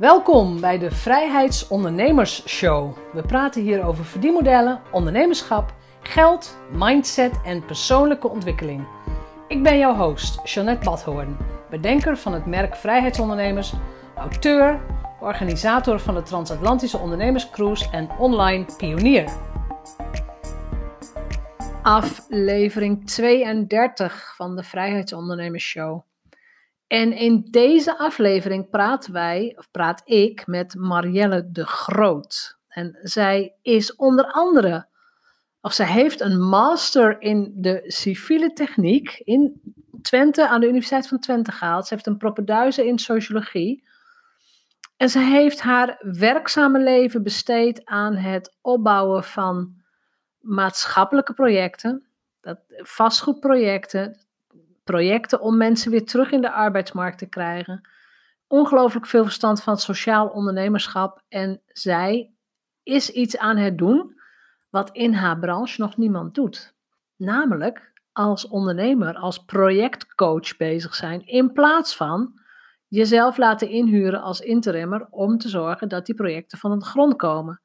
Welkom bij de Vrijheidsondernemers Show. We praten hier over verdienmodellen, ondernemerschap, geld, mindset en persoonlijke ontwikkeling. Ik ben jouw host, Jeanette Badhoorn, bedenker van het merk Vrijheidsondernemers, auteur, organisator van de Transatlantische Ondernemerscruise en online pionier. Aflevering 32 van de Vrijheidsondernemers Show. En in deze aflevering praten wij, of praat ik met Marielle de Groot. En zij is onder andere, of zij heeft een master in de civiele techniek in Twente, aan de Universiteit van Twente gehaald. Ze heeft een propeduize in sociologie. En ze heeft haar werkzame leven besteed aan het opbouwen van maatschappelijke projecten, vastgoedprojecten, projecten om mensen weer terug in de arbeidsmarkt te krijgen. Ongelooflijk veel verstand van sociaal ondernemerschap. En zij is iets aan het doen wat in haar branche nog niemand doet. Namelijk als ondernemer, als projectcoach bezig zijn, in plaats van jezelf laten inhuren als interimmer om te zorgen dat die projecten van de grond komen.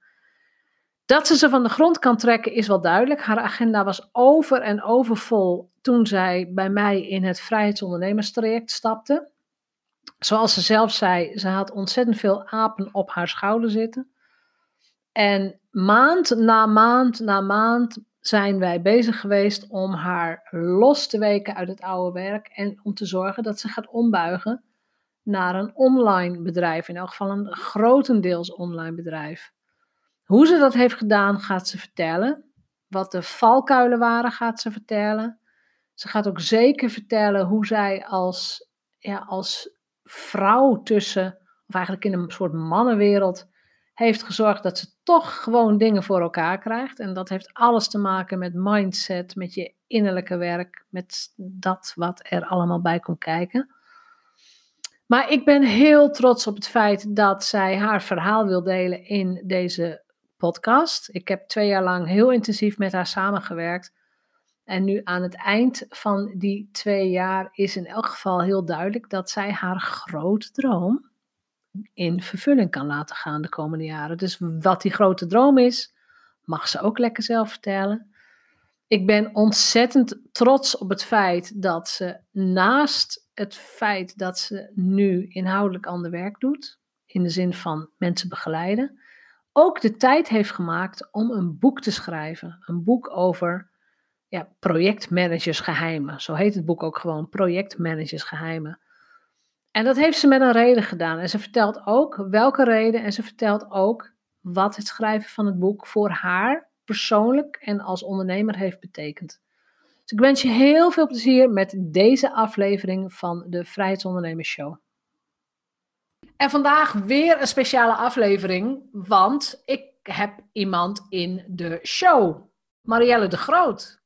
Dat ze ze van de grond kan trekken is wel duidelijk. Haar agenda was over en over vol toen zij bij mij in het vrijheidsondernemerstraject stapte. Zoals ze zelf zei, ze had ontzettend veel apen op haar schouder zitten. En maand na maand na maand zijn wij bezig geweest om haar los te weken uit het oude werk en om te zorgen dat ze gaat ombuigen naar een online bedrijf, in elk geval een grotendeels online bedrijf. Hoe ze dat heeft gedaan, gaat ze vertellen. Wat de valkuilen waren, gaat ze vertellen. Ze gaat ook zeker vertellen hoe zij als, ja, als vrouw tussen, of eigenlijk in een soort mannenwereld, heeft gezorgd dat ze toch gewoon dingen voor elkaar krijgt. En dat heeft alles te maken met mindset, met je innerlijke werk, met dat wat er allemaal bij komt kijken. Maar ik ben heel trots op het feit dat zij haar verhaal wil delen in deze podcast. Ik heb twee jaar lang heel intensief met haar samengewerkt. En nu aan het eind van die twee jaar is in elk geval heel duidelijk dat zij haar grote droom in vervulling kan laten gaan de komende jaren. Dus wat die grote droom is, mag ze ook lekker zelf vertellen. Ik ben ontzettend trots op het feit dat ze naast het feit dat ze nu inhoudelijk ander werk doet, in de zin van mensen begeleiden, ook de tijd heeft gemaakt om een boek te schrijven. Een boek over ja, projectmanagersgeheimen. Zo heet het boek ook gewoon, projectmanagersgeheimen. En dat heeft ze met een reden gedaan. En ze vertelt ook welke reden en ze vertelt ook wat het schrijven van het boek voor haar persoonlijk en als ondernemer heeft betekend. Dus ik wens je heel veel plezier met deze aflevering van de Vrijheidsondernemers Show. En vandaag weer een speciale aflevering, want ik heb iemand in de show. Marielle de Groot.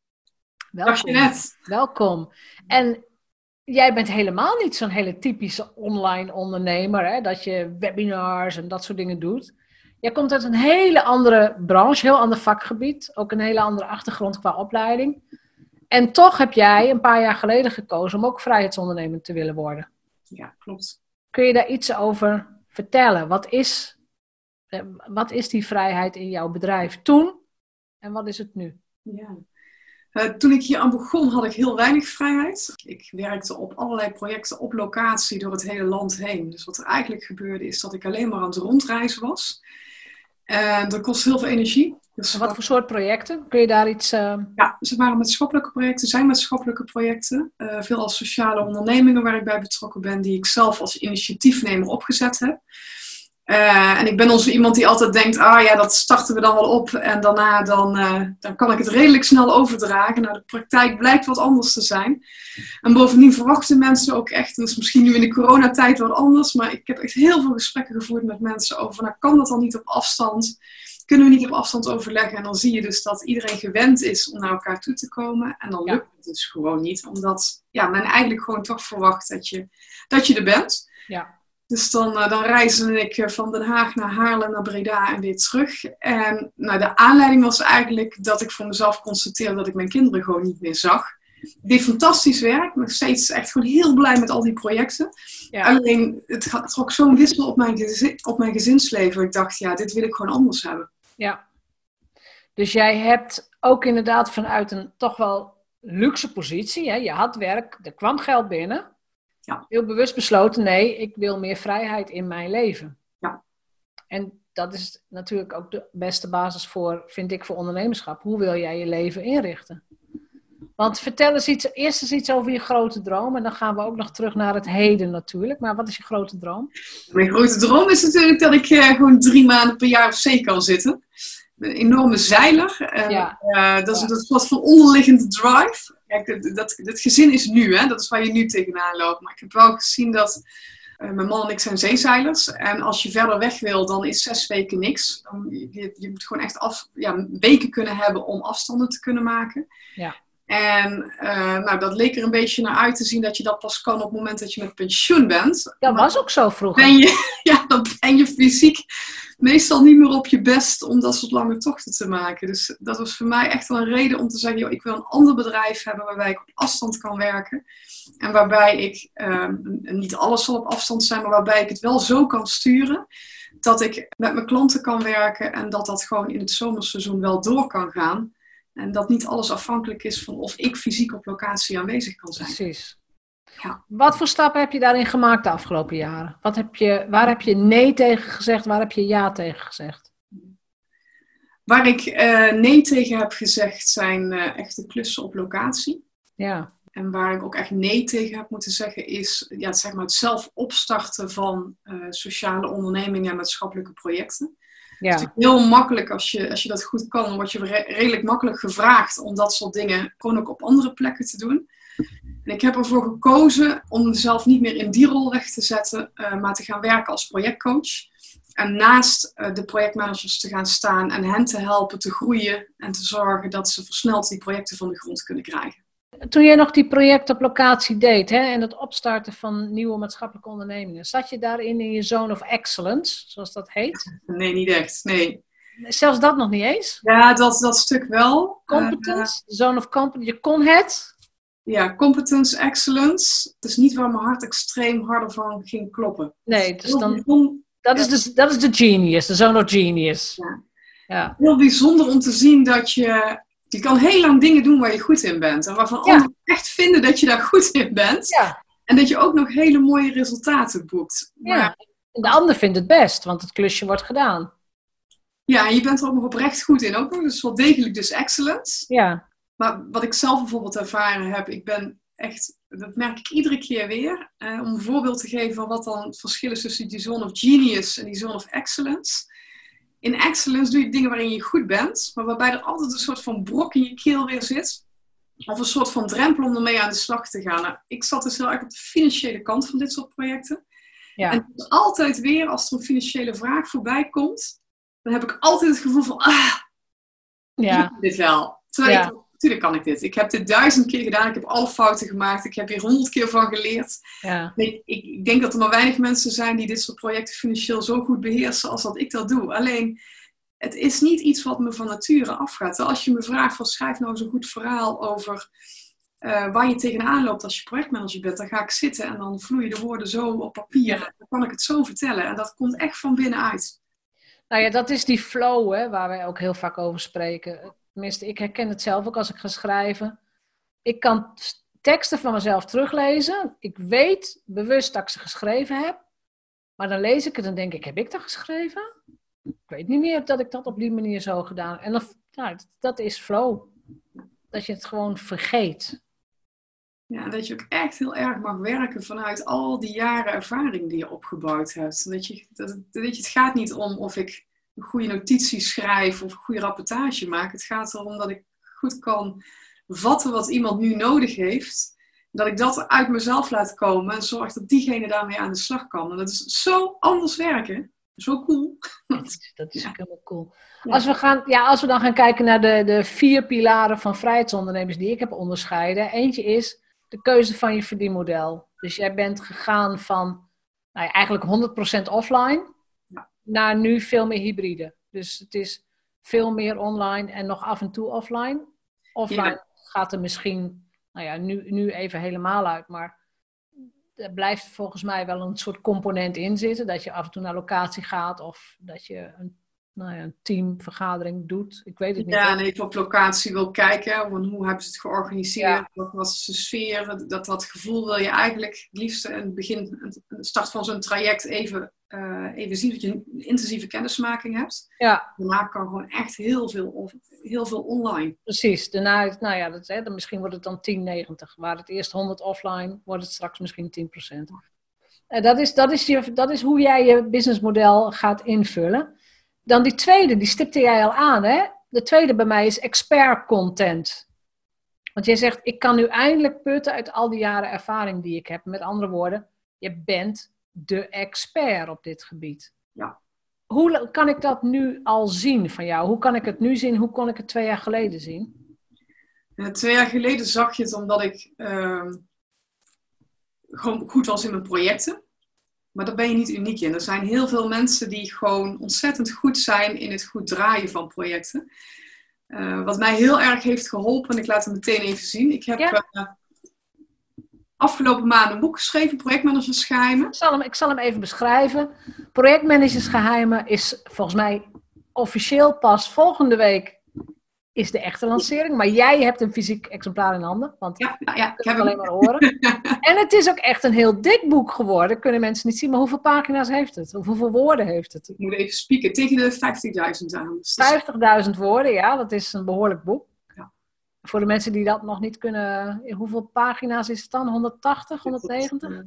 Welkom. Welkom. En jij bent helemaal niet zo'n hele typische online ondernemer, hè? dat je webinars en dat soort dingen doet. Jij komt uit een hele andere branche, heel ander vakgebied, ook een hele andere achtergrond qua opleiding. En toch heb jij een paar jaar geleden gekozen om ook vrijheidsondernemer te willen worden. Ja, klopt. Kun je daar iets over vertellen? Wat is, eh, wat is die vrijheid in jouw bedrijf toen en wat is het nu? Ja. Uh, toen ik hier aan begon, had ik heel weinig vrijheid. Ik werkte op allerlei projecten op locatie door het hele land heen. Dus wat er eigenlijk gebeurde, is dat ik alleen maar aan het rondreizen was. En dat kost heel veel energie. Dus wat voor soort projecten? Kun je daar iets... Uh... Ja, ze waren maatschappelijke projecten, zijn maatschappelijke projecten. Uh, veel als sociale ondernemingen waar ik bij betrokken ben, die ik zelf als initiatiefnemer opgezet heb. Uh, en ik ben also iemand die altijd denkt, ah ja, dat starten we dan wel op en daarna dan, dan kan ik het redelijk snel overdragen. Nou, de praktijk blijkt wat anders te zijn. En bovendien verwachten mensen ook echt, dat is misschien nu in de coronatijd wat anders, maar ik heb echt heel veel gesprekken gevoerd met mensen over, nou kan dat dan niet op afstand? Kunnen we niet op afstand overleggen. En dan zie je dus dat iedereen gewend is om naar elkaar toe te komen. En dan lukt het dus gewoon niet. Omdat ja, men eigenlijk gewoon toch verwacht dat je, dat je er bent. Ja. Dus dan, uh, dan reisde ik eh, van Den Haag naar Haarlem, naar Breda en weer terug. En nou, de aanleiding was eigenlijk dat ik voor mezelf constateerde dat ik mijn kinderen gewoon niet meer zag. Ik deed fantastisch werk. Nog steeds echt gewoon heel blij met al die projecten. Ja. Alleen, het trok zo'n wissel op mijn, gezin, op mijn gezinsleven. Ik dacht, ja, dit wil ik gewoon anders hebben. Ja. Dus jij hebt ook inderdaad vanuit een toch wel luxe positie. Hè? Je had werk, er kwam geld binnen. Ja. Heel bewust besloten, nee, ik wil meer vrijheid in mijn leven. Ja. En dat is natuurlijk ook de beste basis voor, vind ik, voor ondernemerschap. Hoe wil jij je leven inrichten? Want vertel eens iets, eerst eens iets over je grote droom. En dan gaan we ook nog terug naar het heden natuurlijk. Maar wat is je grote droom? Mijn grote droom is natuurlijk dat ik eh, gewoon drie maanden per jaar op zee kan zitten. Een enorme zeiler. Ja. eh, dat is Ja. dat is wat van onderliggende drive. Kijk, dat, dat, dat gezin is nu, hè? dat is waar je nu tegenaan loopt. Maar ik heb wel gezien dat eh, mijn man en ik zijn zeezeilers. En als je verder weg wil, dan is zes weken niks. Dan, je, je moet gewoon echt af, ja, weken kunnen hebben om afstanden te kunnen maken. Ja. En eh, nou, dat leek er een beetje naar uit te zien dat je dat pas kan op het moment dat je met pensioen bent. Dat Maar was ook zo vroeger. ben je, ja, dan ben je fysiek meestal niet meer op je best om dat soort lange tochten te maken. Dus dat was voor mij echt wel een reden om te zeggen, joh, ik wil een ander bedrijf hebben waarbij ik op afstand kan werken. En waarbij ik, ehm, niet alles zal op afstand zijn, maar waarbij ik het wel zo kan sturen dat ik met mijn klanten kan werken en dat dat gewoon in het zomerseizoen wel door kan gaan. En dat niet alles afhankelijk is van of ik fysiek op locatie aanwezig kan zijn. Precies. Ja. Wat voor stappen heb je daarin gemaakt de afgelopen jaren? Wat heb je, waar heb je nee tegen gezegd? Waar heb je ja tegen gezegd? Waar ik eh, nee tegen heb gezegd zijn eh, echte klussen op locatie. Ja, En waar ik ook echt nee tegen heb moeten zeggen is ja, zeg maar het zelf opstarten van eh, sociale ondernemingen en maatschappelijke projecten. Het ja, is heel makkelijk als je, als je dat goed kan, word je re- redelijk makkelijk gevraagd om dat soort dingen gewoon ook op andere plekken te doen. En ik heb ervoor gekozen om mezelf niet meer in die rol weg te zetten, eh, maar te gaan werken als projectcoach. En naast eh, de projectmanagers te gaan staan en hen te helpen te groeien en te zorgen dat ze versneld die projecten van de grond kunnen krijgen. Toen jij nog die project op locatie deed hè, en het opstarten van nieuwe maatschappelijke ondernemingen, zat je daarin in je zone of excellence, zoals dat heet? Nee, niet echt. Nee. Zelfs dat nog niet eens? Ja, dat, dat stuk wel. Competence, zone of competence, je kon het? Ja, competence, excellence. Het is niet waar mijn hart extreem harder van ging kloppen. Nee, dus dan, dat, is de, dat is de genius, de zone of genius. Ja. Ja, heel bijzonder om te zien dat je... Je kan heel lang dingen doen waar je goed in bent. En waarvan Ja. anderen echt vinden dat je daar goed in bent. ja. En dat je ook nog hele mooie resultaten boekt. Maar ja. En de ander vindt het best, want het klusje wordt gedaan. ja, en je bent er ook nog oprecht goed in. Ook nog dus wel degelijk dus excellence. Ja, Maar wat ik zelf bijvoorbeeld ervaren heb, ik ben echt, dat merk ik iedere keer weer, eh, om een voorbeeld te geven van wat dan het verschil is tussen die zone of genius en die zone of excellence. In excellence doe je dingen waarin je goed bent, maar waarbij er altijd een soort van brok in je keel weer zit. Of een soort van drempel om ermee aan de slag te gaan. Nou, ik zat dus heel erg op de financiële kant van dit soort projecten. ja. En altijd weer, als er een financiële vraag voorbij komt, dan heb ik altijd het gevoel van, ah, ja. dit wel. Terwijl Ja. ik, natuurlijk kan ik dit. Ik heb dit duizend keer gedaan. Ik heb alle fouten gemaakt. Ik heb hier honderd keer van geleerd. ja. Ik, ik, denk dat er maar weinig mensen zijn die dit soort projecten financieel zo goed beheersen als dat ik dat doe. Alleen, het is niet iets wat me van nature afgaat. Als je me vraagt van schrijf nou eens een goed verhaal over eh, waar je tegenaan loopt als je projectmanager bent, dan ga ik zitten en dan vloeien de woorden zo op papier. Dan kan ik het zo vertellen. En dat komt echt van binnenuit. Nou ja, dat is die flow hè, waar wij ook heel vaak over spreken. Tenminste, ik herken het zelf ook als ik ga schrijven. Ik kan teksten van mezelf teruglezen. Ik weet bewust dat ik ze geschreven heb. Maar dan lees ik het en denk ik, heb ik dat geschreven? Ik weet niet meer dat ik dat op die manier zo gedaan heb. En dan, dat- is flow. Dat je het gewoon vergeet. Ja, dat je ook echt heel erg mag werken vanuit al die jaren ervaring die je opgebouwd hebt. Dat je, dat je, het gaat niet om of ik een goede notitie schrijf of een goede rapportage maak. Het gaat erom dat ik goed kan vatten wat iemand nu nodig heeft. Dat ik dat uit mezelf laat komen en zorg dat diegene daarmee aan de slag kan. En dat is zo anders werken. Zo cool. Dat is, dat is Ja. ook helemaal cool. Ja. Als, we gaan, ja, als we dan gaan kijken naar de, de vier pilaren van vrijheidsondernemers die ik heb onderscheiden. Eentje is de keuze van je verdienmodel. Dus jij bent gegaan van nou ja, eigenlijk 100% offline. Naar nu veel meer hybride. Dus het is veel meer online en nog af en toe offline. Offline gaat er misschien nou ja, nu, nu even helemaal uit, maar er blijft volgens mij wel een soort component in zitten. Dat je af en toe naar locatie gaat of dat je een nou ja, een teamvergadering doet. Ik weet het niet. Ja, en even op locatie wil kijken. Van hoe hebben ze het georganiseerd? Wat was de sfeer? Dat, dat gevoel wil je eigenlijk het liefst in het begin, de start van zo'n traject even, uh, even zien. Dat je een intensieve kennismaking hebt. Ja. Daarna kan gewoon echt heel veel, heel veel online. Precies. Daarna, nou ja, dat, hè, dan misschien wordt het dan 1090. Waar het eerst 100 offline, wordt het straks misschien 10%. Uh, dat, is, dat, is je, dat is hoe jij je businessmodel gaat invullen. Dan die tweede, die stipte jij al aan, hè? De tweede bij mij is expert content. Want jij zegt, ik kan nu eindelijk putten uit al die jaren ervaring die ik heb. Met andere woorden, je bent de expert op dit gebied. Ja. Hoe kan ik dat nu al zien van jou? Hoe kan ik het nu zien? Hoe kon ik het twee jaar geleden zien? twee jaar geleden zag je het omdat ik uh, gewoon goed was in mijn projecten. Maar daar ben je niet uniek in. Er zijn heel veel mensen die gewoon ontzettend goed zijn in het goed draaien van projecten. Uh, wat mij heel erg heeft geholpen, en ik laat het meteen even zien. Ik heb uh, afgelopen maand een boek geschreven, Projectmanagersgeheimen. Ik zal, hem, ik zal hem even beschrijven. Projectmanagersgeheimen is volgens mij officieel pas volgende week is de echte lancering. Maar jij hebt een fysiek exemplaar in handen. Want ja, ja, ik heb het alleen maar horen. en het is ook echt een heel dik boek geworden. Kunnen mensen niet zien. Maar hoeveel pagina's heeft het? Of hoeveel woorden heeft het? Ik moet even spieken. Tegen de 50.000 aan. 50.000 woorden, ja. Dat is een behoorlijk boek. Voor de mensen die dat nog niet kunnen. Hoeveel pagina's is het dan? 180, 190? Uh,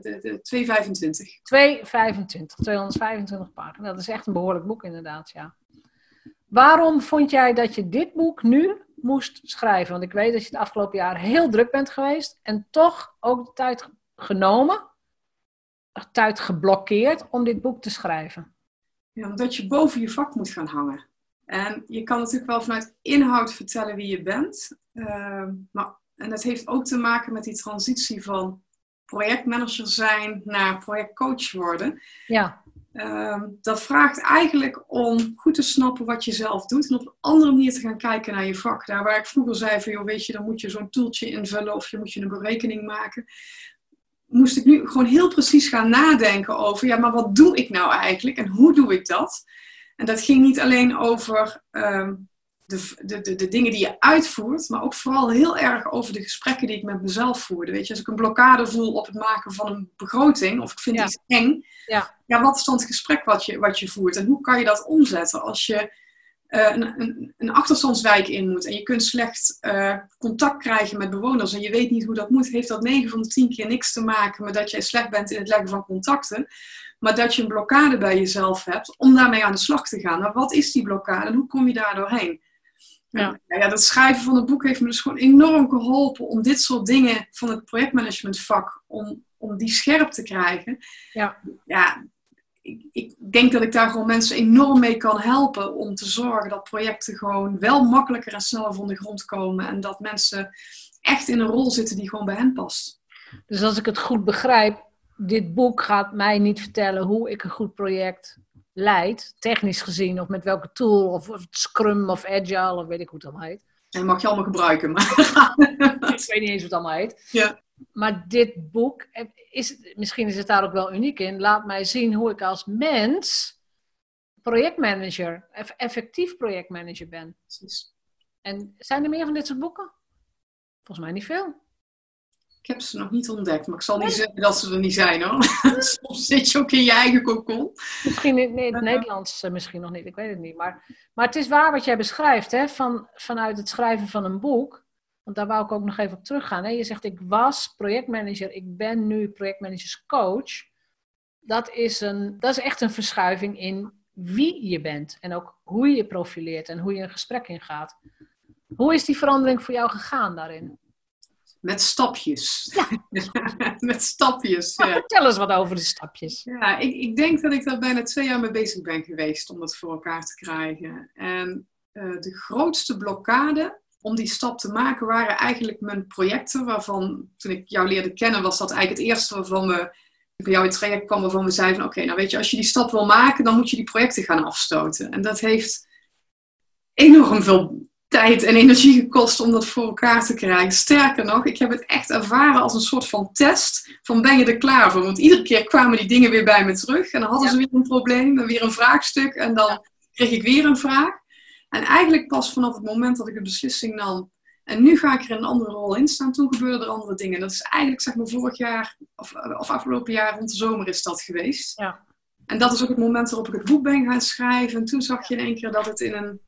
de, de 225. 225. 225 pagina's. Dat is echt een behoorlijk boek inderdaad, ja. Waarom vond jij dat je dit boek nu moest schrijven? Want ik weet dat je het afgelopen jaar heel druk bent geweest en toch ook de tijd genomen, de tijd geblokkeerd om dit boek te schrijven. Ja, omdat je boven je vak moet gaan hangen. En je kan natuurlijk wel vanuit inhoud vertellen wie je bent. Uh, maar, en dat heeft ook te maken met die transitie van projectmanager zijn naar projectcoach worden. Ja. Ehm, dat vraagt eigenlijk om goed te snappen wat je zelf doet en op een andere manier te gaan kijken naar je vak. Daar waar ik vroeger zei van, joh, weet je, dan moet je zo'n toeltje invullen of je moet je een berekening maken. Moest ik nu gewoon heel precies gaan nadenken over, ja, maar wat doe ik nou eigenlijk en hoe doe ik dat? En dat ging niet alleen over ehm, de, de, de, de, dingen die je uitvoert, maar ook vooral heel erg over de gesprekken die ik met mezelf voerde. Weet je, als ik een blokkade voel op het maken van een begroting, of ik vind iets eng, ja. ja, wat is dan het gesprek wat je, wat je voert? En hoe kan je dat omzetten als je uh, een, een, een, achterstandswijk in moet en je kunt slecht uh, contact krijgen met bewoners en je weet niet hoe dat moet, heeft dat 9 van de 10 keer niks te maken met dat jij slecht bent in het leggen van contacten, maar dat je een blokkade bij jezelf hebt om daarmee aan de slag te gaan. Nou, wat is die blokkade en hoe kom je daar doorheen? Ja. ja, dat schrijven van het boek heeft me dus gewoon enorm geholpen om dit soort dingen van het projectmanagementvak, om, om die scherp te krijgen. Ja, ja ik, ik denk dat ik daar gewoon mensen enorm mee kan helpen om te zorgen dat projecten gewoon wel makkelijker en sneller van de grond komen en dat mensen echt in een rol zitten die gewoon bij hen past. Dus als ik het goed begrijp, dit boek gaat mij niet vertellen hoe ik een goed project leidt, technisch gezien, of met welke tool, of, of Scrum of Agile, of weet ik hoe het allemaal heet. En mag je allemaal gebruiken, maar... ik weet niet eens hoe het allemaal heet. Ja. Maar dit boek, is, misschien is het daar ook wel uniek in, laat mij zien hoe ik als mens projectmanager, effectief projectmanager ben. Precies. En zijn er meer van dit soort boeken? Volgens mij niet veel. Ik heb ze nog niet ontdekt, maar ik zal niet zeggen dat ze er niet zijn hoor. Soms zit je ook in je eigen kokon. Misschien in het Nederlands eh, misschien nog niet, ik weet het niet. Maar, maar het is waar wat jij beschrijft, hè, van, vanuit het schrijven van een boek. Want daar wou ik ook nog even op teruggaan. Hè. Je zegt, ik was projectmanager, ik ben nu projectmanagerscoach. Dat is, een, dat is echt een verschuiving in wie je bent. En ook hoe je je profileert en hoe je een gesprek ingaat. Hoe is die verandering voor jou gegaan daarin? Met stapjes. Ja. met stapjes. Ja. Vertel eens wat over de stapjes. Ja, ik, ik denk dat ik daar bijna twee jaar mee bezig ben geweest om dat voor elkaar te krijgen. En uh, de grootste blokkade om die stap te maken waren eigenlijk mijn projecten. Waarvan toen ik jou leerde kennen, was dat eigenlijk het eerste waarvan we bij jou in het traject kwam. Waarvan we zeiden: van oké, nou weet je, als je die stap wil maken, dan moet je die projecten gaan afstoten. En dat heeft enorm veel tijd en energie gekost om dat voor elkaar te krijgen. Sterker nog, ik heb het echt ervaren als een soort van test van ben je er klaar voor? Want iedere keer kwamen die dingen weer bij me terug en dan hadden ze weer een probleem en weer een vraagstuk en dan kreeg ik weer een vraag. En eigenlijk pas vanaf het moment dat ik een beslissing nam en nu ga ik er in een andere rol in staan, toen gebeurden er andere dingen. Dat is eigenlijk zeg maar vorig jaar of, of afgelopen jaar rond de zomer is dat geweest. Ja. En dat is ook het moment waarop ik het boek ben gaan schrijven. En toen zag je in één keer dat het in een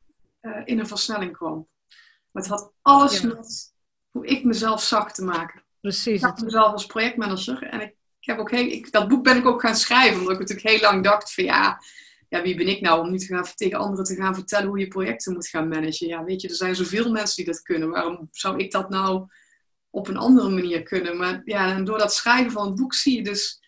uh, in een versnelling kwam. Maar het had alles Ja. met hoe ik mezelf zag te maken. Precies. Ik zag mezelf als projectmanager en ik, ik heb ook heel, ik, dat boek ben ik ook gaan schrijven, omdat ik natuurlijk heel lang dacht van ja, ja, wie ben ik nou om nu te gaan, tegen anderen te gaan vertellen hoe je projecten moet gaan managen. Ja, weet je, er zijn zoveel mensen die dat kunnen. Waarom zou ik dat nou op een andere manier kunnen? Maar ja, en door dat schrijven van het boek zie je dus,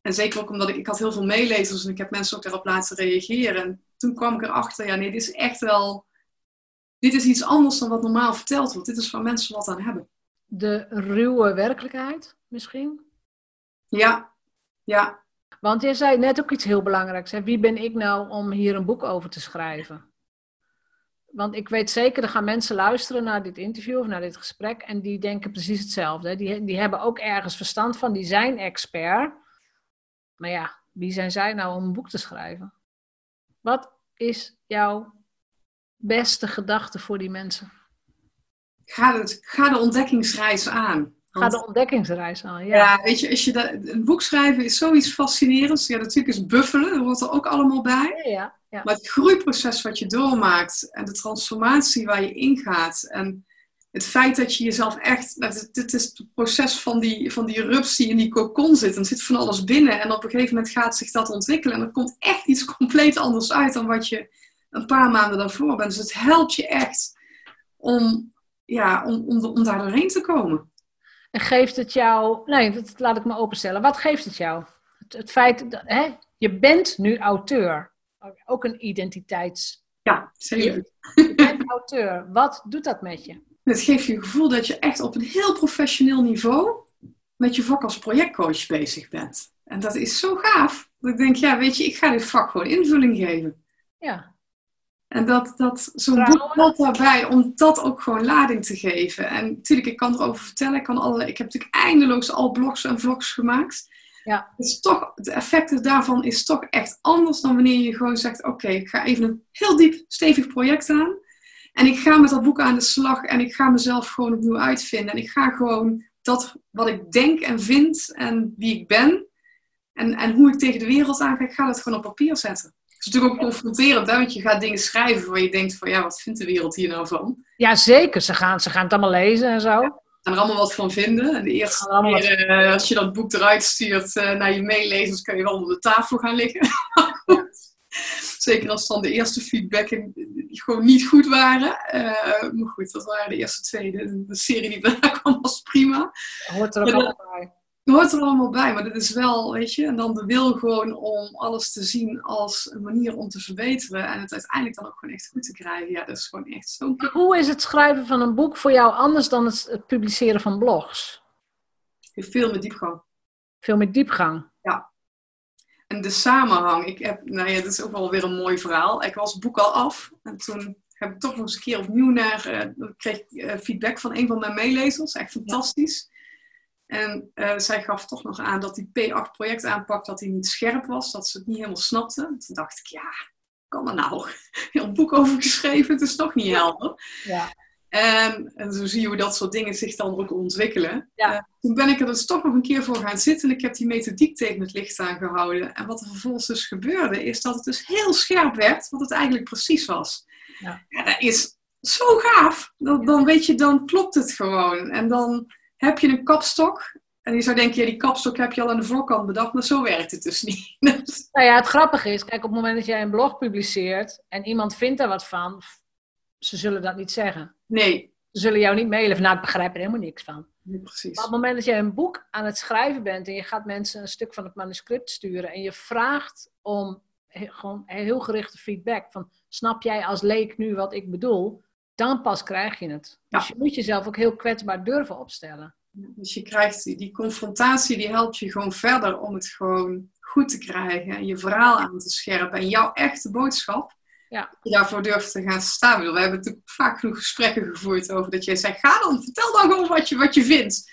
en zeker ook omdat ik, ik had heel veel meelezers en ik heb mensen ook daarop laten reageren. En toen kwam ik erachter, ja nee, dit is echt wel, dit is iets anders dan wat normaal verteld wordt. Dit is waar mensen wat aan hebben. de ruwe werkelijkheid misschien. Ja, ja, Want jij zei net ook iets heel belangrijks. Hè? Wie ben ik nou om hier een boek over te schrijven? Want ik weet zeker, er gaan mensen luisteren naar dit interview of naar dit gesprek en die denken precies hetzelfde. Die, die hebben ook ergens verstand van, die zijn expert. Maar ja, wie zijn zij nou om een boek te schrijven? Wat is jouw beste gedachte voor die mensen? ga, het, ga de ontdekkingsreis aan. Ga de ontdekkingsreis aan. Ja. Ja, weet je, als je dat, een boek schrijven is zoiets fascinerends. Ja, natuurlijk is buffelen, dat hoort er ook allemaal bij. Ja, ja, ja. Maar het groeiproces wat je doormaakt en de transformatie waar je ingaat en het feit dat je jezelf echt, dat het is het proces van die, van die rups die in die kokon zit en er zit van alles binnen en op een gegeven moment gaat zich dat ontwikkelen en er komt echt iets compleet anders uit dan wat je een paar maanden daarvoor bent. Dus het helpt je echt om, ja, om, om, om daar doorheen te komen. En geeft het jou, nee, dat laat ik me openstellen. Wat geeft het jou? Het, het feit, dat, hè, je bent nu auteur. Ook een identiteits. Ja, zeker. Je bent auteur. Wat doet dat met je? Het geeft je het gevoel dat je echt op een heel professioneel niveau met je vak als projectcoach bezig bent. En dat is zo gaaf. Dat ik denk, ja, weet je, ik ga dit vak gewoon invulling geven. Ja, En dat, dat zo'n boek helpt daarbij om dat ook gewoon lading te geven. En natuurlijk, ik kan erover vertellen. Ik, kan alle, ik heb natuurlijk eindeloos al blogs en vlogs gemaakt. Ja. Is toch, het effect daarvan is toch echt anders dan wanneer je gewoon zegt... Oké, ik ga even een heel diep, stevig project aan. En ik ga met dat boek aan de slag. En ik ga mezelf gewoon opnieuw uitvinden. En ik ga gewoon dat wat ik denk en vind en wie ik ben... En, en hoe ik tegen de wereld aankijk, ik ga dat gewoon op papier zetten. Het is natuurlijk ook confronterend, hè? want je gaat dingen schrijven waar je denkt van ja, wat vindt de wereld hier nou van? ja zeker. Ze gaan, ze gaan het allemaal lezen en zo. En er allemaal wat van vinden. En de eerste Gaan er keer, eh, als je dat boek eruit stuurt eh, naar je meelezers, kun je wel onder de tafel gaan liggen. Zeker als dan de eerste feedback in- gewoon niet goed waren. Eh, maar goed, dat waren de eerste twee. De, de serie die daarna kwam was prima. Hoort er ook allemaal bij. Hoort er allemaal bij, maar dit is wel, weet je, en dan de wil gewoon om alles te zien als een manier om te verbeteren en het uiteindelijk dan ook gewoon echt goed te krijgen. Ja, dat is gewoon echt zo. Hoe is het schrijven van een boek voor jou anders dan het, publiceren van blogs? Veel met diepgang. Veel meer diepgang. En de samenhang, ik heb, nou ja, dat is ook wel weer een mooi verhaal. Ik was het boek al af en toen heb ik toch nog eens een keer opnieuw naar, ik kreeg ik, eh, feedback van een van mijn meelezers, echt fantastisch. En eh, zij gaf toch nog aan dat die P8 projectaanpak, dat die niet scherp was, dat ze het niet helemaal snapte. En toen dacht ik, ja, kan er nou heel een boek over geschreven, het is toch niet helder. Ja. En, en zo zie je hoe dat soort dingen zich dan ook ontwikkelen. Ja. Eh, toen ben ik er dus toch nog een keer voor gaan zitten en ik heb die methodiek tegen het licht aangehouden. En wat er vervolgens dus gebeurde, is dat het dus heel scherp werd, wat het eigenlijk precies was. Ja. dat is zo gaaf. Dan, dan weet je, dan klopt het gewoon. En dan heb je een kapstok. En je zou denken, ja, die kapstok heb je al aan de voorkant bedacht, maar zo werkt het dus niet. Nou ja, het grappige is, kijk, op het moment dat jij een blog publiceert en iemand vindt daar wat van, ze zullen dat niet zeggen. nee, Ze zullen jou niet mailen van, nou, ik begrijp er helemaal niks van. precies. Maar op het moment dat jij een boek aan het schrijven bent en je gaat mensen een stuk van het manuscript sturen en je vraagt om gewoon heel gerichte feedback van, snap jij als leek nu wat ik bedoel? Dan pas krijg je het. Ja. Dus je moet jezelf ook heel kwetsbaar durven opstellen. Dus je krijgt die, die confrontatie, die helpt je gewoon verder om het gewoon goed te krijgen en je verhaal aan te scherpen en jouw echte boodschap. Ja. je daarvoor durft te gaan staan. We hebben natuurlijk vaak genoeg gesprekken gevoerd over dat jij zegt, ga dan, vertel dan gewoon wat je, wat je vindt.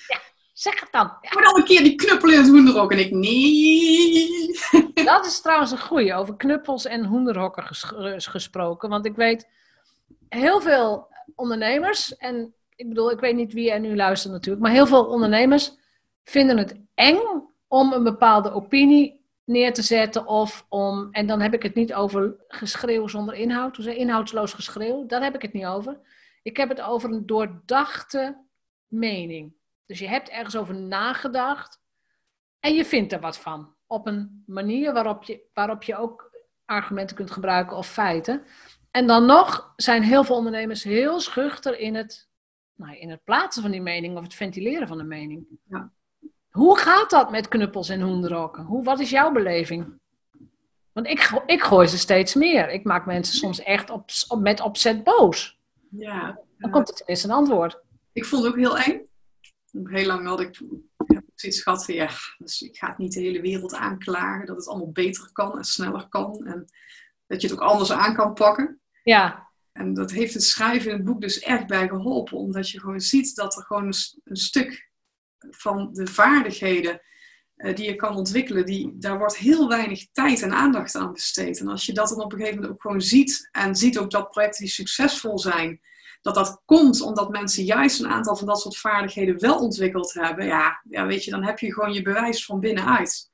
Zeg het dan. Ja. Maar dan een keer die knuppel in het hoenderok. En ik, nee. Dat is trouwens een goeie, over knuppels en hoenderhokken ges- eh, gesproken. Want ik weet heel veel ondernemers, en ik bedoel, ik weet niet wie er nu luistert natuurlijk, maar heel veel ondernemers vinden het eng om een bepaalde opinie neer te zetten of om, en dan heb ik het niet over geschreeuw zonder inhoud, dus inhoudsloos geschreeuw, daar heb ik het niet over. Ik heb het over een doordachte mening. Dus je hebt ergens over nagedacht en je vindt er wat van. Op een manier waarop je, waarop je ook argumenten kunt gebruiken of feiten. En dan nog zijn heel veel ondernemers heel schuchter in het, nou, in het plaatsen van die mening of het ventileren van de mening. Ja. Hoe gaat dat met knuppels en hoenderhokken? Hoe, wat is jouw beleving? Want ik, ik gooi ze steeds meer. Ik maak mensen soms echt op, op- met opzet boos. Ja. Dan komt er tenminste een antwoord. Ik vond het ook heel eng. Heel lang had ik zoiets gehad van, ja, dus ik ga het niet de hele wereld aanklagen. Dat het allemaal beter kan en sneller kan. En dat je het ook anders aan kan pakken. Ja, En dat heeft het schrijven in het boek dus echt bij geholpen. Omdat je gewoon ziet dat er gewoon een stuk van de vaardigheden eh, die je kan ontwikkelen, die, daar wordt heel weinig tijd en aandacht aan besteed. En als je dat dan op een gegeven moment ook gewoon ziet en ziet ook dat projecten die succesvol zijn, dat dat komt omdat mensen juist een aantal van dat soort vaardigheden wel ontwikkeld hebben, ja, ja weet je, dan heb je gewoon je bewijs van binnenuit.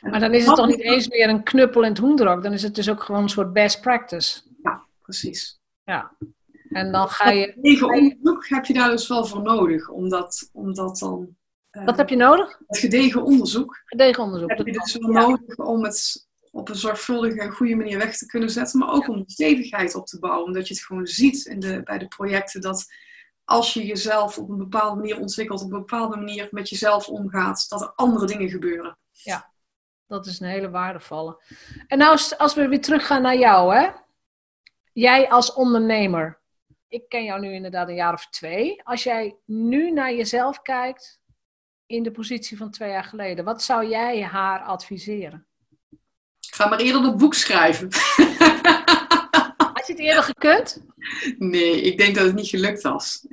En maar dan is het toch niet eens meer een knuppel en het hoenderhok. Dan is het dus ook gewoon een soort best practice. Precies. Ja. En dan ga je... Onderzoek heb je daar dus wel voor nodig, omdat, omdat dan... eh, Wat heb je nodig? Het gedegen onderzoek Gedegen onderzoek. heb je dus wel ja. nodig om het op een zorgvuldige en goede manier weg te kunnen zetten, maar ook om de stevigheid op te bouwen. Omdat je het gewoon ziet in de, bij de projecten dat als je jezelf op een bepaalde manier ontwikkelt, op een bepaalde manier met jezelf omgaat, dat er andere dingen gebeuren. Dat is een hele waardevolle. En nou, als- als we weer teruggaan naar jou, hè? Jij als ondernemer. Ik ken jou nu inderdaad een jaar of twee. Als jij nu naar jezelf kijkt in de positie van twee jaar geleden, wat zou jij haar adviseren? Ga maar eerder dat boek schrijven. Had je het eerder gekund? Nee, ik denk dat het niet gelukt was.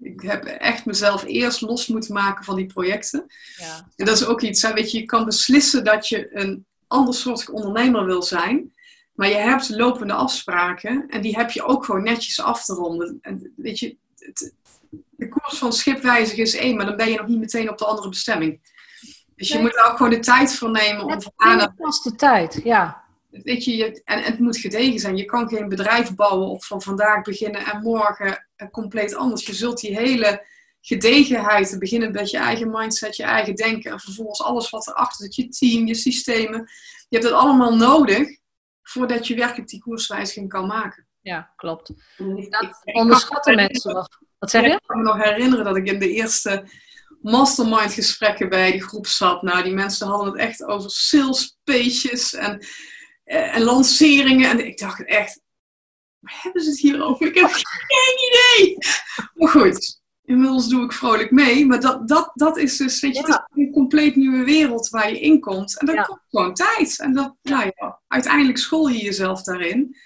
Ik heb echt mezelf eerst los moeten maken van die projecten. Ja. En dat is ook iets, hè, weet je, je kan beslissen dat je een ander soort ondernemer wil zijn. Maar je hebt lopende afspraken en die heb je ook gewoon netjes af te ronden. En weet je, het- de koers van schip wijzigen is één, maar dan ben je nog niet meteen op de andere bestemming. Dus je Nee. moet er ook gewoon de tijd voor nemen om van A naar Het past de tijd, ja. Weet je, je, en, en het moet gedegen zijn. Je kan geen bedrijf bouwen op van vandaag beginnen en morgen compleet anders. Je zult die hele gedegenheid, beginnen met je eigen mindset, je eigen denken en vervolgens alles wat erachter zit, je team, je systemen. Je hebt dat allemaal nodig voordat je werkelijk die koerswijziging kan maken. Ja, klopt. Dat onderschatten mensen wel. Wat zeg je? Ik kan me nog herinneren dat ik in de eerste mastermind gesprekken bij die groep zat. Nou, die mensen hadden het echt over sales pages en, eh, en lanceringen. En ik dacht echt, waar hebben ze het hier over? Ik heb geen idee. Maar goed, inmiddels doe ik vrolijk mee. Maar dat, dat, dat is dus, weet je, het is een compleet nieuwe wereld waar je in komt. En dat Ja. kost gewoon tijd. En dat, nou ja, uiteindelijk school je jezelf daarin.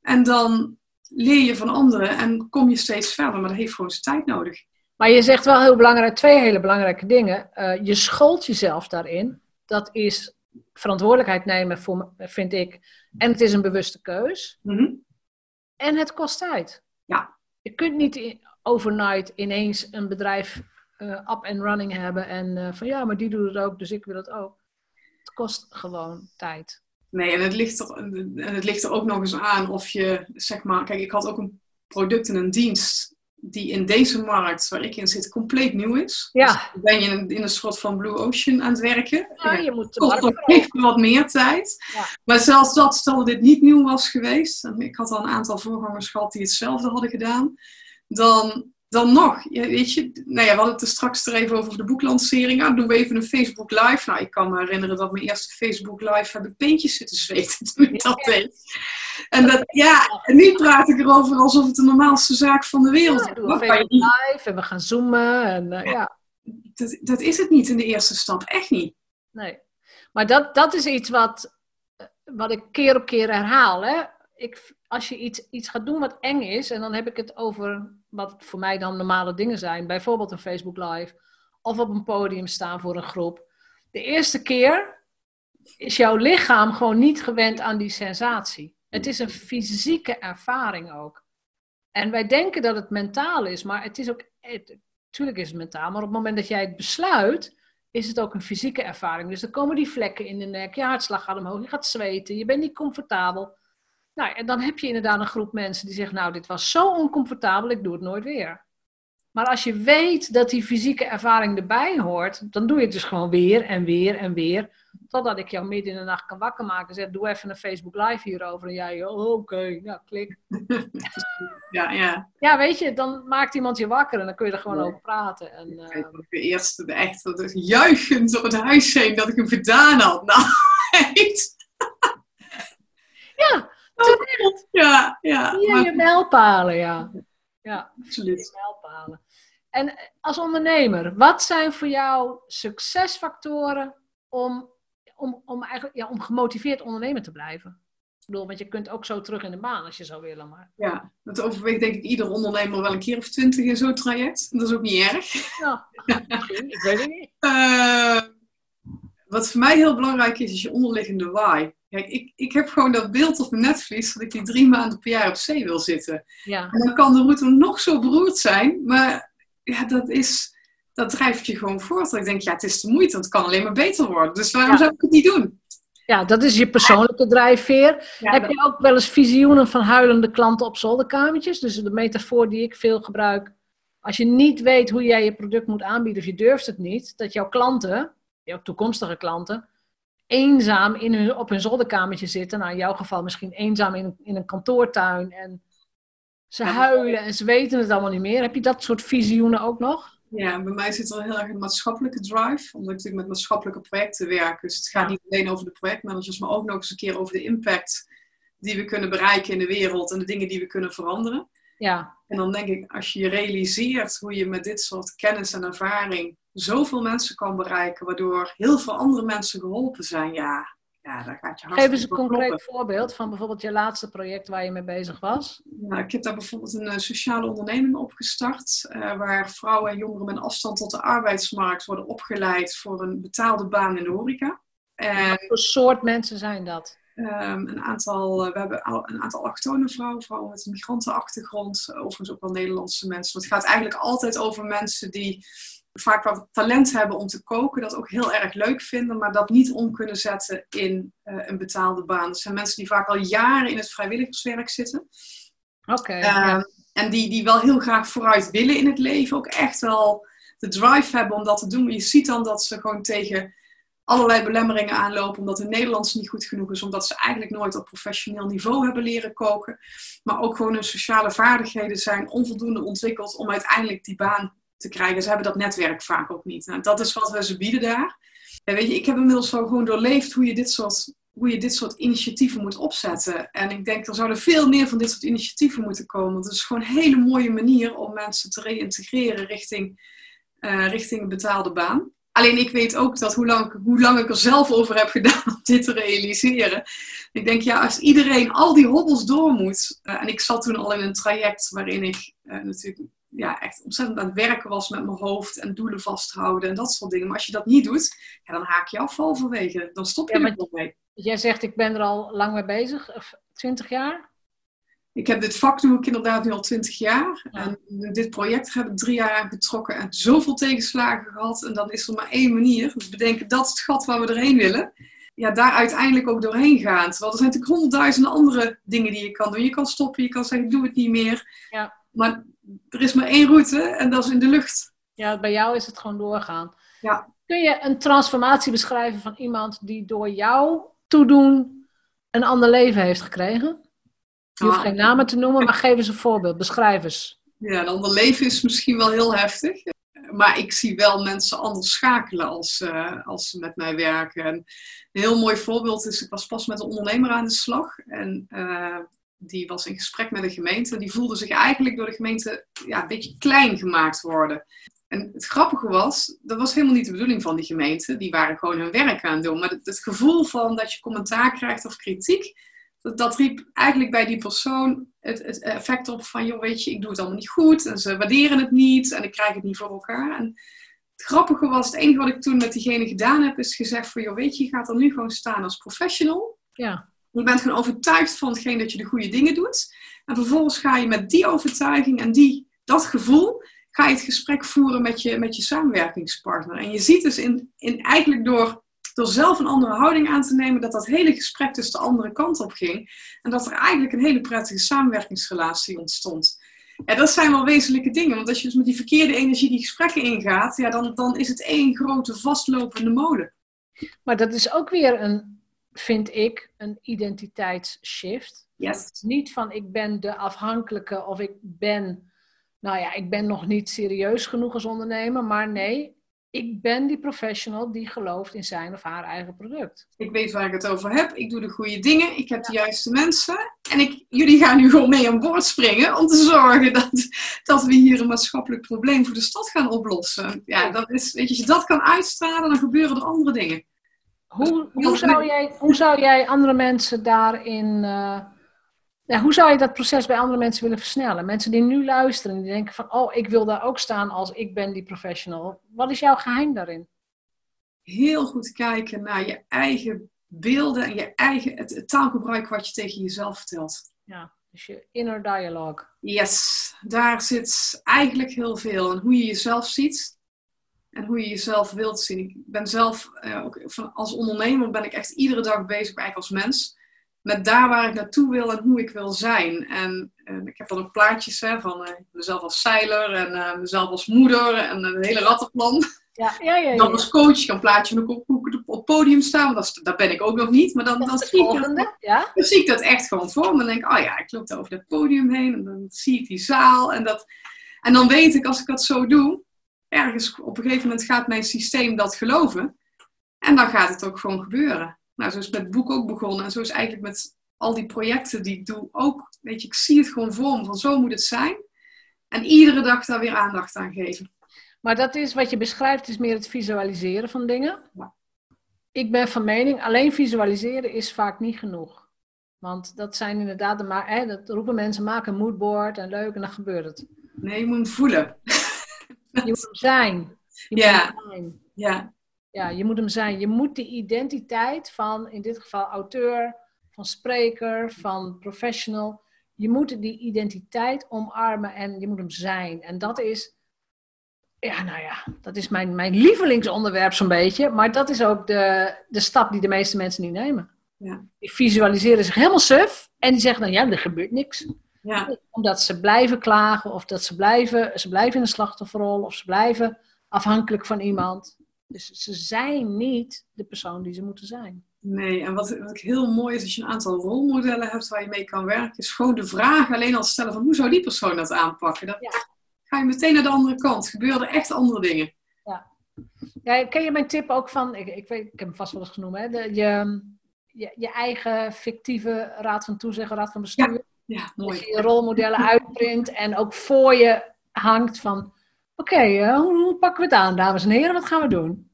En dan leer je van anderen en kom je steeds verder. Maar dat heeft gewoon zijn tijd nodig. Maar je zegt wel heel belangrijk, twee hele belangrijke dingen. Eh, je schoolt jezelf daarin. Dat is verantwoordelijkheid nemen, voor, vind ik. En het is een bewuste keus. Mhm. En het kost tijd. Ja. Je kunt niet overnight ineens een bedrijf eh, up and running hebben. En eh, van ja, maar die doet het ook, dus ik wil het ook. Het kost gewoon tijd. Nee, en het, ligt er, en het ligt er ook nog eens aan of je, zeg maar, kijk, ik had ook een product en een dienst die in deze markt waar ik in zit compleet nieuw is. Ja. Dus ben je in, een- in een soort van blue ocean aan het werken. Ja, je moet veroveren. even wat meer tijd. Ja. Maar zelfs dat, stel dit niet nieuw was geweest, en ik had al een aantal voorgangers gehad die hetzelfde hadden gedaan, dan, dan nog, ja, weet je, nou ja, we hadden het er straks er even over de boeklancering. Nou, doen we even een Facebook Live. Nou, ik kan me herinneren dat mijn eerste Facebook Live heb ik peentjes zitten zweten toen ik dat deed. En dat, ja, en nu praat ik erover alsof het de normaalste zaak van de wereld Ja, is. doen we Facebook live en we gaan zoomen. En, eh, ja. dat, dat is het niet in de eerste stap, echt niet. Nee. Maar dat, dat is iets wat, eh, wat ik keer op keer herhaal. Hè? ik, als je iets, iets gaat doen wat eng is, en dan heb ik het over wat voor mij dan normale dingen zijn, bijvoorbeeld een Facebook Live of op een podium staan voor een groep. De eerste keer is jouw lichaam gewoon niet gewend aan die sensatie. Het is een fysieke ervaring ook. En wij denken dat het mentaal is, maar het is ook, natuurlijk is het mentaal, maar op het moment dat jij het besluit, is het ook een fysieke ervaring. Dus dan komen die vlekken in de nek, je hartslag gaat omhoog, je gaat zweten, je bent niet comfortabel. Nou, en dan heb je inderdaad een groep mensen die zeggen, nou, dit was zo oncomfortabel, ik doe het nooit weer. Maar als je weet dat die fysieke ervaring erbij hoort, dan doe je het dus gewoon weer en weer en weer. Totdat ik jou midden in de nacht kan wakker maken en zeg, doe even een Facebook live hierover. En jij, oh, oké, nou, klik. Ja, ja. Ja, weet je, dan maakt iemand je wakker en dan kun je er gewoon over praten. En, uh... Ik heb eerst echt juichend op het huis heen dat ik hem gedaan had. Nou, echt. Ja, terecht. Ja, ja. Hier maar... je mijlpalen, ja. Ja, absoluut. Mijlpalen. En als ondernemer, wat zijn voor jou succesfactoren om, om, om, eigenlijk, ja, om gemotiveerd ondernemer te blijven? Ik bedoel, want je kunt ook zo terug in de baan als je zou willen. Maar... Ja, dat overweegt denk ik ieder ondernemer wel een keer of twintig in zo'n traject. Dat is ook niet erg. Ja, ik weet het niet. Uh, wat voor mij heel belangrijk is, is je onderliggende why. Kijk, ik, ik heb gewoon dat beeld op mijn netvlies dat ik die drie maanden per jaar op zee wil zitten. Ja. En dan kan de route nog zo beroerd zijn, maar ja, dat, is, dat drijft je gewoon voort. ik denk, ja, het is de moeite, want het kan alleen maar beter worden. Dus waarom zou ik het niet doen? Ja, dat is je persoonlijke drijfveer. heb je ook wel eens visioenen van huilende klanten op zolderkamertjes? Dus de metafoor die ik veel gebruik. Als je niet weet hoe jij je product moet aanbieden of je durft het niet, dat jouw klanten, jouw toekomstige klanten, eenzaam in hun, op hun zolderkamertje zitten. Nou, in jouw geval misschien eenzaam in, in een kantoortuin. En ze huilen en ze weten het allemaal niet meer. Heb je dat soort visioenen ook nog? Ja, bij mij zit er heel erg een maatschappelijke drive. Omdat ik natuurlijk met maatschappelijke projecten werk. Dus het gaat niet alleen over de projectmanagers, maar ook nog eens een keer over de impact die we kunnen bereiken in de wereld en de dingen die we kunnen veranderen. Ja. En dan denk ik, als je je realiseert hoe je met dit soort kennis en ervaring zoveel mensen kan bereiken, waardoor heel veel andere mensen geholpen zijn, ja, ja daar gaat je hart Geef eens een concreet voorbeeld van bijvoorbeeld je laatste project waar je mee bezig was. Nou, ik heb daar bijvoorbeeld een uh, sociale onderneming opgestart, uh, waar vrouwen en jongeren met afstand tot de arbeidsmarkt worden opgeleid voor een betaalde baan in de horeca. En, Wat voor soort mensen zijn dat? Um, een aantal, uh, we hebben een aantal allochtone vrouwen, vrouwen met een migrantenachtergrond, overigens ook wel Nederlandse mensen. het gaat eigenlijk altijd over mensen die vaak wat talent hebben om te koken, dat ook heel erg leuk vinden, maar dat niet om kunnen zetten in uh, een betaalde baan. Dat zijn mensen die vaak al jaren in het vrijwilligerswerk zitten. Oké. Okay, uh, En die, die wel heel graag vooruit willen in het leven, ook echt wel de drive hebben om dat te doen. Maar je ziet dan dat ze gewoon tegen allerlei belemmeringen aanlopen, omdat hun Nederlands niet goed genoeg is, omdat ze eigenlijk nooit op professioneel niveau hebben leren koken. Maar ook gewoon hun sociale vaardigheden zijn onvoldoende ontwikkeld om uiteindelijk die baan te krijgen. Ze hebben dat netwerk vaak ook niet. Nou, dat is wat we ze bieden daar. En weet je, ik heb inmiddels wel gewoon doorleefd hoe je dit soort, hoe je dit soort initiatieven moet opzetten. En ik denk, er zouden veel meer van dit soort initiatieven moeten komen. Want het is gewoon een hele mooie manier om mensen te reïntegreren richting, uh, richting een betaalde baan. Alleen ik weet ook dat hoe lang, hoe lang ik er zelf over heb gedaan om dit te realiseren. Ik denk, ja, als iedereen al die hobbels door moet. Uh, en ik zat toen al in een traject waarin ik uh, natuurlijk ja, echt ontzettend aan het werken was met mijn hoofd en doelen vasthouden en dat soort dingen. Maar als je dat niet doet, ja, dan haak je af halverwege. Dan stop je ja, er wel mee. Jij zegt, ik ben er al lang mee bezig, twintig jaar? Ik heb dit vak doe ik inderdaad nu al twintig jaar. Ja. En dit project heb ik drie jaar aan betrokken en zoveel tegenslagen gehad. En dan is er maar één manier. Dus bedenken, dat is het gat waar we erheen willen. Ja, daar uiteindelijk ook doorheen gaan. Terwijl er zijn natuurlijk honderdduizenden andere dingen die je kan doen. Je kan stoppen, je kan zeggen, ik doe het niet meer. Ja. Maar er is maar één route en dat is in de lucht. Ja, bij jou is het gewoon doorgaan. Ja. Kun je een transformatie beschrijven van iemand die door jou toedoen een ander leven heeft gekregen? Je hoeft Ah. geen namen te noemen, maar geef eens een voorbeeld. Beschrijf eens. Ja, een ander leven is misschien wel heel heftig. Maar ik zie wel mensen anders schakelen als, uh, als ze met mij werken. En een heel mooi voorbeeld is, ik was pas met een ondernemer aan de slag. En uh, die was in gesprek met de gemeente. Die voelde zich eigenlijk door de gemeente ja, een beetje klein gemaakt worden. En het grappige was, dat was helemaal niet de bedoeling van die gemeente. Die waren gewoon hun werk aan het doen. Maar het, het gevoel van dat je commentaar krijgt of kritiek, dat, dat riep eigenlijk bij die persoon het, effect op van, joh, weet je, ik doe het allemaal niet goed en ze waarderen het niet en ik krijg het niet voor elkaar. En het grappige was, het enige wat ik toen met diegene gedaan heb, is gezegd van, joh, weet je, je gaat er nu gewoon staan als professional. Ja. Je bent gewoon overtuigd van hetgeen dat je de goede dingen doet. En vervolgens ga je met die overtuiging en die, dat gevoel, ga je het gesprek voeren met je, met je samenwerkingspartner. En je ziet dus in, in eigenlijk door, door zelf een andere houding aan te nemen, dat dat hele gesprek dus de andere kant op ging. En dat er eigenlijk een hele prettige samenwerkingsrelatie ontstond. Ja, dat zijn wel wezenlijke dingen. Want als je dus met die verkeerde energie die gesprekken ingaat, ja, dan, dan is het één grote vastlopende molen. Maar dat is ook weer een, vind ik, een identiteitsshift. Yes. Niet van ik ben de afhankelijke of ik ben, nou ja, ik ben nog niet serieus genoeg als ondernemer, maar nee, ik ben die professional die gelooft in zijn of haar eigen product. Ik weet waar ik het over heb. Ik doe de goede dingen. Ik heb de juiste mensen. En ik, jullie gaan nu gewoon mee aan boord springen om te zorgen dat, dat we hier een maatschappelijk probleem voor de stad gaan oplossen. Ja, dat is, weet je, als je dat kan uitstralen, dan gebeuren er andere dingen. Hoe, hoe, zou, jij, hoe zou jij andere mensen daarin. eh, ja, hoe zou je dat proces bij andere mensen willen versnellen? Mensen die nu luisteren en die denken van, oh, ik wil daar ook staan als ik ben die professional. Wat is jouw geheim daarin? Heel goed kijken naar je eigen beelden en je eigen het, het taalgebruik wat je tegen jezelf vertelt. Ja, dus je inner dialogue. Yes, daar zit eigenlijk heel veel. En hoe je jezelf ziet en hoe je jezelf wilt zien. Ik ben zelf, eh, ook van, als ondernemer ben ik echt iedere dag bezig, eigenlijk als mens, met daar waar ik naartoe wil en hoe ik wil zijn. En eh, ik heb dan ook plaatjes hè, van eh, mezelf als zeiler en mezelf als moeder en een hele rattenplan. Ja, ja, ja. ja, Dan als coach, ik kan plaatje op, op, op het podium staan, want dat, is- daar ben ik ook nog niet. Maar dan, Dat dan, zie ik. Ja? dan zie ik dat echt gewoon voor me. Dan denk ik, oh ja, ik loop daar over dat podium heen en dan zie ik die zaal. En, dat, en dan weet ik, als ik dat zo doe, ergens op een gegeven moment gaat mijn systeem dat geloven. En dan gaat het ook gewoon gebeuren. Nou, zo is het met het boek ook begonnen. En zo is eigenlijk met al die projecten die ik doe ook. Weet je, ik zie het gewoon voor me, van zo moet het zijn. En iedere dag daar weer aandacht aan geven. Maar dat is wat je beschrijft, is meer het visualiseren van dingen. Ja. Ik ben van mening, alleen visualiseren is vaak niet genoeg. Want dat zijn inderdaad, de hè, dat roepen mensen, maak een moodboard en leuk en dan gebeurt het. Nee, je moet hem voelen. Je moet hem zijn. Je moet Ja. hem zijn. Ja, Ja, je moet hem zijn. Je moet die identiteit van, in dit geval auteur, van spreker, van professional. Je moet die identiteit omarmen en je moet hem zijn. En dat is, ja, nou ja, dat is mijn, mijn lievelingsonderwerp zo'n beetje. Maar dat is ook de, de stap die de meeste mensen niet nemen. ja, Die visualiseren zich helemaal suf en die zeggen dan, ja, er gebeurt niks. Ja. Omdat ze blijven klagen of dat ze blijven, ze blijven in een slachtofferrol of ze blijven afhankelijk van iemand. Dus ze zijn niet de persoon die ze moeten zijn. Nee, en wat, wat heel mooi is als je een aantal rolmodellen hebt waar je mee kan werken, is gewoon de vraag alleen al stellen van hoe zou die persoon dat aanpakken? Ja. Ga je meteen naar de andere kant. Gebeuren echt andere dingen. Ja, ken je mijn tip ook van, ik, ik, weet, ik heb hem vast wel eens genoemd, hè? De, je, je, je eigen fictieve raad van toezicht, raad van bestuur. Ja, Dat mooi. je je rolmodellen uitprint en ook voor je hangt van, oké, eh, hoe, hoe pakken we het aan, dames en heren, wat gaan we doen?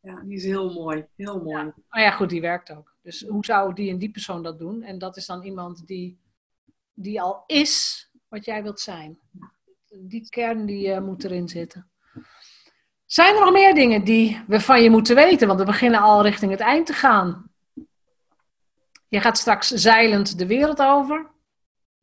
Ja, die is heel mooi. Heel mooi. Maar ja, goed, die werkt ook. Dus hoe zou die en die persoon dat doen? En dat is dan iemand die, die al is wat jij wilt zijn. Die kern die eh, moet erin zitten. Zijn er nog meer dingen die we van je moeten weten? Want we beginnen al richting het eind te gaan. Je gaat straks zeilend de wereld over.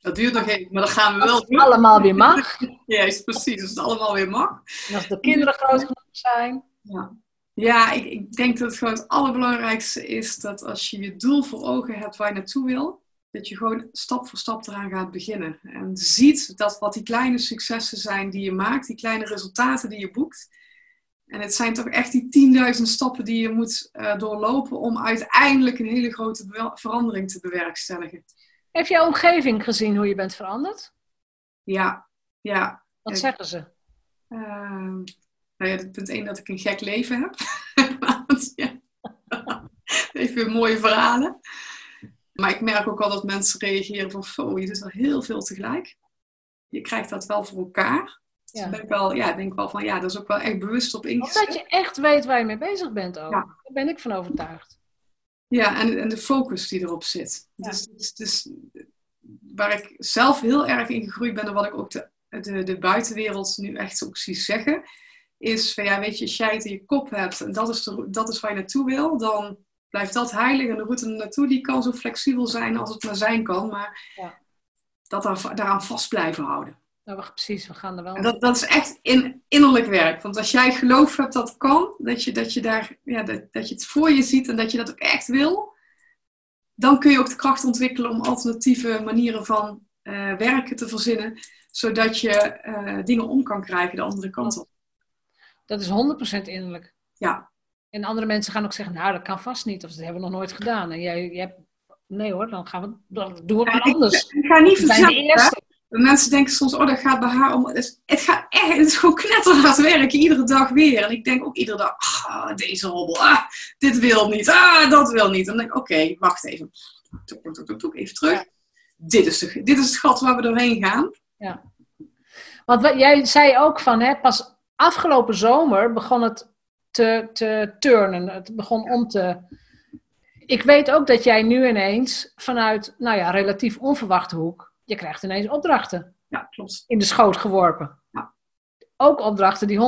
Dat duurt nog even, maar dat gaan we wel Als het doen. allemaal weer mag. Juist, precies. Als het allemaal weer mag. En als de kinderen groot genoeg zijn. Ja, ja ik, ik denk dat het gewoon het allerbelangrijkste is dat als je je doel voor ogen hebt waar je naartoe wil, dat je gewoon stap voor stap eraan gaat beginnen. En ziet dat wat die kleine successen zijn die je maakt, die kleine resultaten die je boekt. En het zijn toch echt die 10.000 stappen die je moet eh, doorlopen om uiteindelijk een hele grote verandering te bewerkstelligen. Heeft jouw omgeving gezien hoe je bent veranderd? Ja, ja. Wat zeggen ze? Ehm, nou ja, punt 1 dat ik een gek leven heb. Want, ja. Even mooie verhalen. Maar ik merk ook al dat mensen reageren van, oh, je doet al heel veel tegelijk. Je krijgt dat wel voor elkaar. Dus Ja. ben ik wel, ja, denk wel van, ja, dat is ook wel echt bewust op Omdat ingezet. je echt weet waar je mee bezig bent ook. Ja. Daar ben ik van overtuigd. Ja, en, en de focus die erop zit. Dus, dus, dus, waar ik zelf heel erg in gegroeid ben en wat ik ook de, de, de buitenwereld nu echt ook zie zeggen, is van ja, weet je, als jij het in je kop hebt en dat is, de, dat is waar je naartoe wil, dan blijft dat heilig en de route naartoe die kan zo flexibel zijn als het maar zijn kan, maar ja. dat daar, daaraan vast blijven houden. Nou, precies, we gaan er wel. Dat, dat is echt in, innerlijk werk. Want als jij geloof hebt dat het kan, dat je, dat je daar, ja, dat, dat je het voor je ziet en dat je dat ook echt wil, dan kun je ook de kracht ontwikkelen om alternatieve manieren van uh, werken te verzinnen, zodat je uh, dingen om kan krijgen de andere kant op. Dat is 100% innerlijk. Ja. En andere mensen gaan ook zeggen, nou, dat kan vast niet, of dat hebben we nog nooit gedaan. En jij, jij hebt, nee hoor, dan gaan we, dan doen we het maar anders. Ik, ik ga niet vertellen. Mensen denken soms, oh, dat gaat bij haar om. Het gaat echt, het is gewoon knetterhard werken, iedere dag weer. En ik denk ook iedere dag, ah, deze hobbel, ah, dit wil niet, ah, dat wil niet. Dan denk ik, oké, wacht even. Toek, toek, toek, even terug. Dit, is de, dit is het gat waar we doorheen gaan. Ja. Want wat, jij zei ook van, hè, pas afgelopen zomer begon het te, te turnen. Het begon om te... Ik weet ook dat jij nu ineens vanuit, nou ja, relatief onverwachte hoek je krijgt ineens opdrachten. Ja, klopt. In de schoot geworpen. Ja. Ook opdrachten die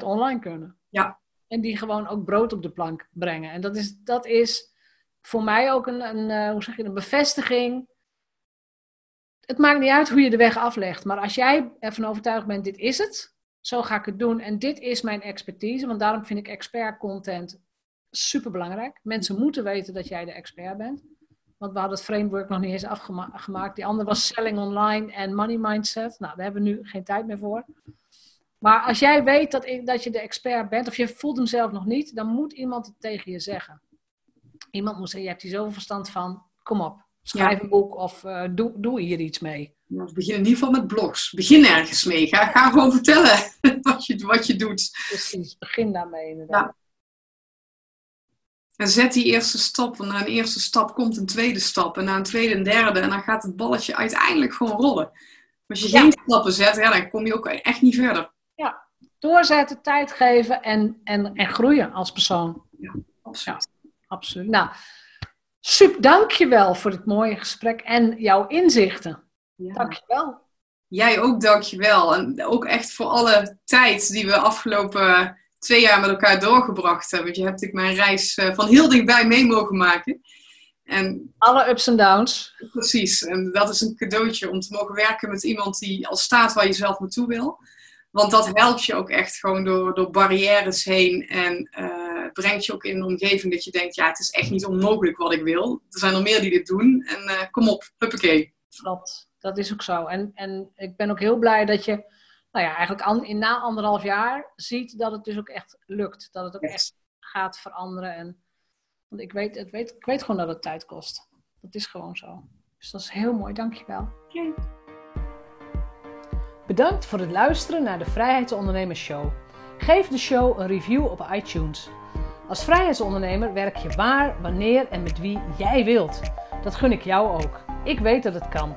100% online kunnen. Ja. En die gewoon ook brood op de plank brengen. En dat is, dat is voor mij ook een, een, uh, hoe zeg je, een bevestiging. Het maakt niet uit hoe je de weg aflegt. Maar als jij ervan overtuigd bent, dit is het. Zo ga ik het doen. En dit is mijn expertise. Want daarom vind ik expert content super belangrijk. Mensen moeten weten dat jij de expert bent. Want we hadden het framework nog niet eens afgemaakt. Die andere was selling online en money mindset. Nou, daar hebben we nu geen tijd meer voor. Maar als jij weet dat, dat je de expert bent, of je voelt hem zelf nog niet, dan moet iemand het tegen je zeggen. Iemand moet zeggen, je hebt hier zoveel verstand van, kom op, schrijf een boek of uh, doe, doe hier iets mee. Begin in ieder geval met blogs. Begin ergens mee. Ga, ga gewoon vertellen wat je, wat je doet. Precies, begin daarmee inderdaad. Ja. En zet die eerste stap, want na een eerste stap komt een tweede stap. En na een tweede en derde. En dan gaat het balletje uiteindelijk gewoon rollen. Als je geen stappen zet, ja, dan kom je ook echt niet verder. Ja, doorzetten, tijd geven en, en, en groeien als persoon. Ja, absoluut. absoluut. Nou, super, dankjewel voor dit mooie gesprek en jouw inzichten. Ja. Dankjewel. Jij ook dankjewel. En ook echt voor alle tijd die we afgelopen twee jaar met elkaar doorgebracht hebben. Want je hebt natuurlijk mijn reis eh, van heel dichtbij mee mogen maken. En, Alle ups en downs. Precies. En dat is een cadeautje om te mogen werken met iemand die al staat waar je zelf naartoe wil. Want dat helpt je ook echt gewoon door, door barrières heen. En uh, brengt je ook in een omgeving dat je denkt, ja, het is echt niet onmogelijk wat ik wil. Er zijn er meer die dit doen. En uh, kom op, huppakee. Klopt, dat is ook zo. En, en ik ben ook heel blij dat je nou ja, eigenlijk in na anderhalf jaar ziet dat het dus ook echt lukt. Dat het ook echt gaat veranderen. En, want ik weet, het weet, ik weet gewoon dat het tijd kost. Dat is gewoon zo. Dus dat is heel mooi, dankjewel. Okay. Bedankt voor het luisteren naar de Vrijheidsondernemers Show. Geef de show een review op iTunes. Als vrijheidsondernemer werk je waar, wanneer en met wie jij wilt. Dat gun ik jou ook. Ik weet dat het kan.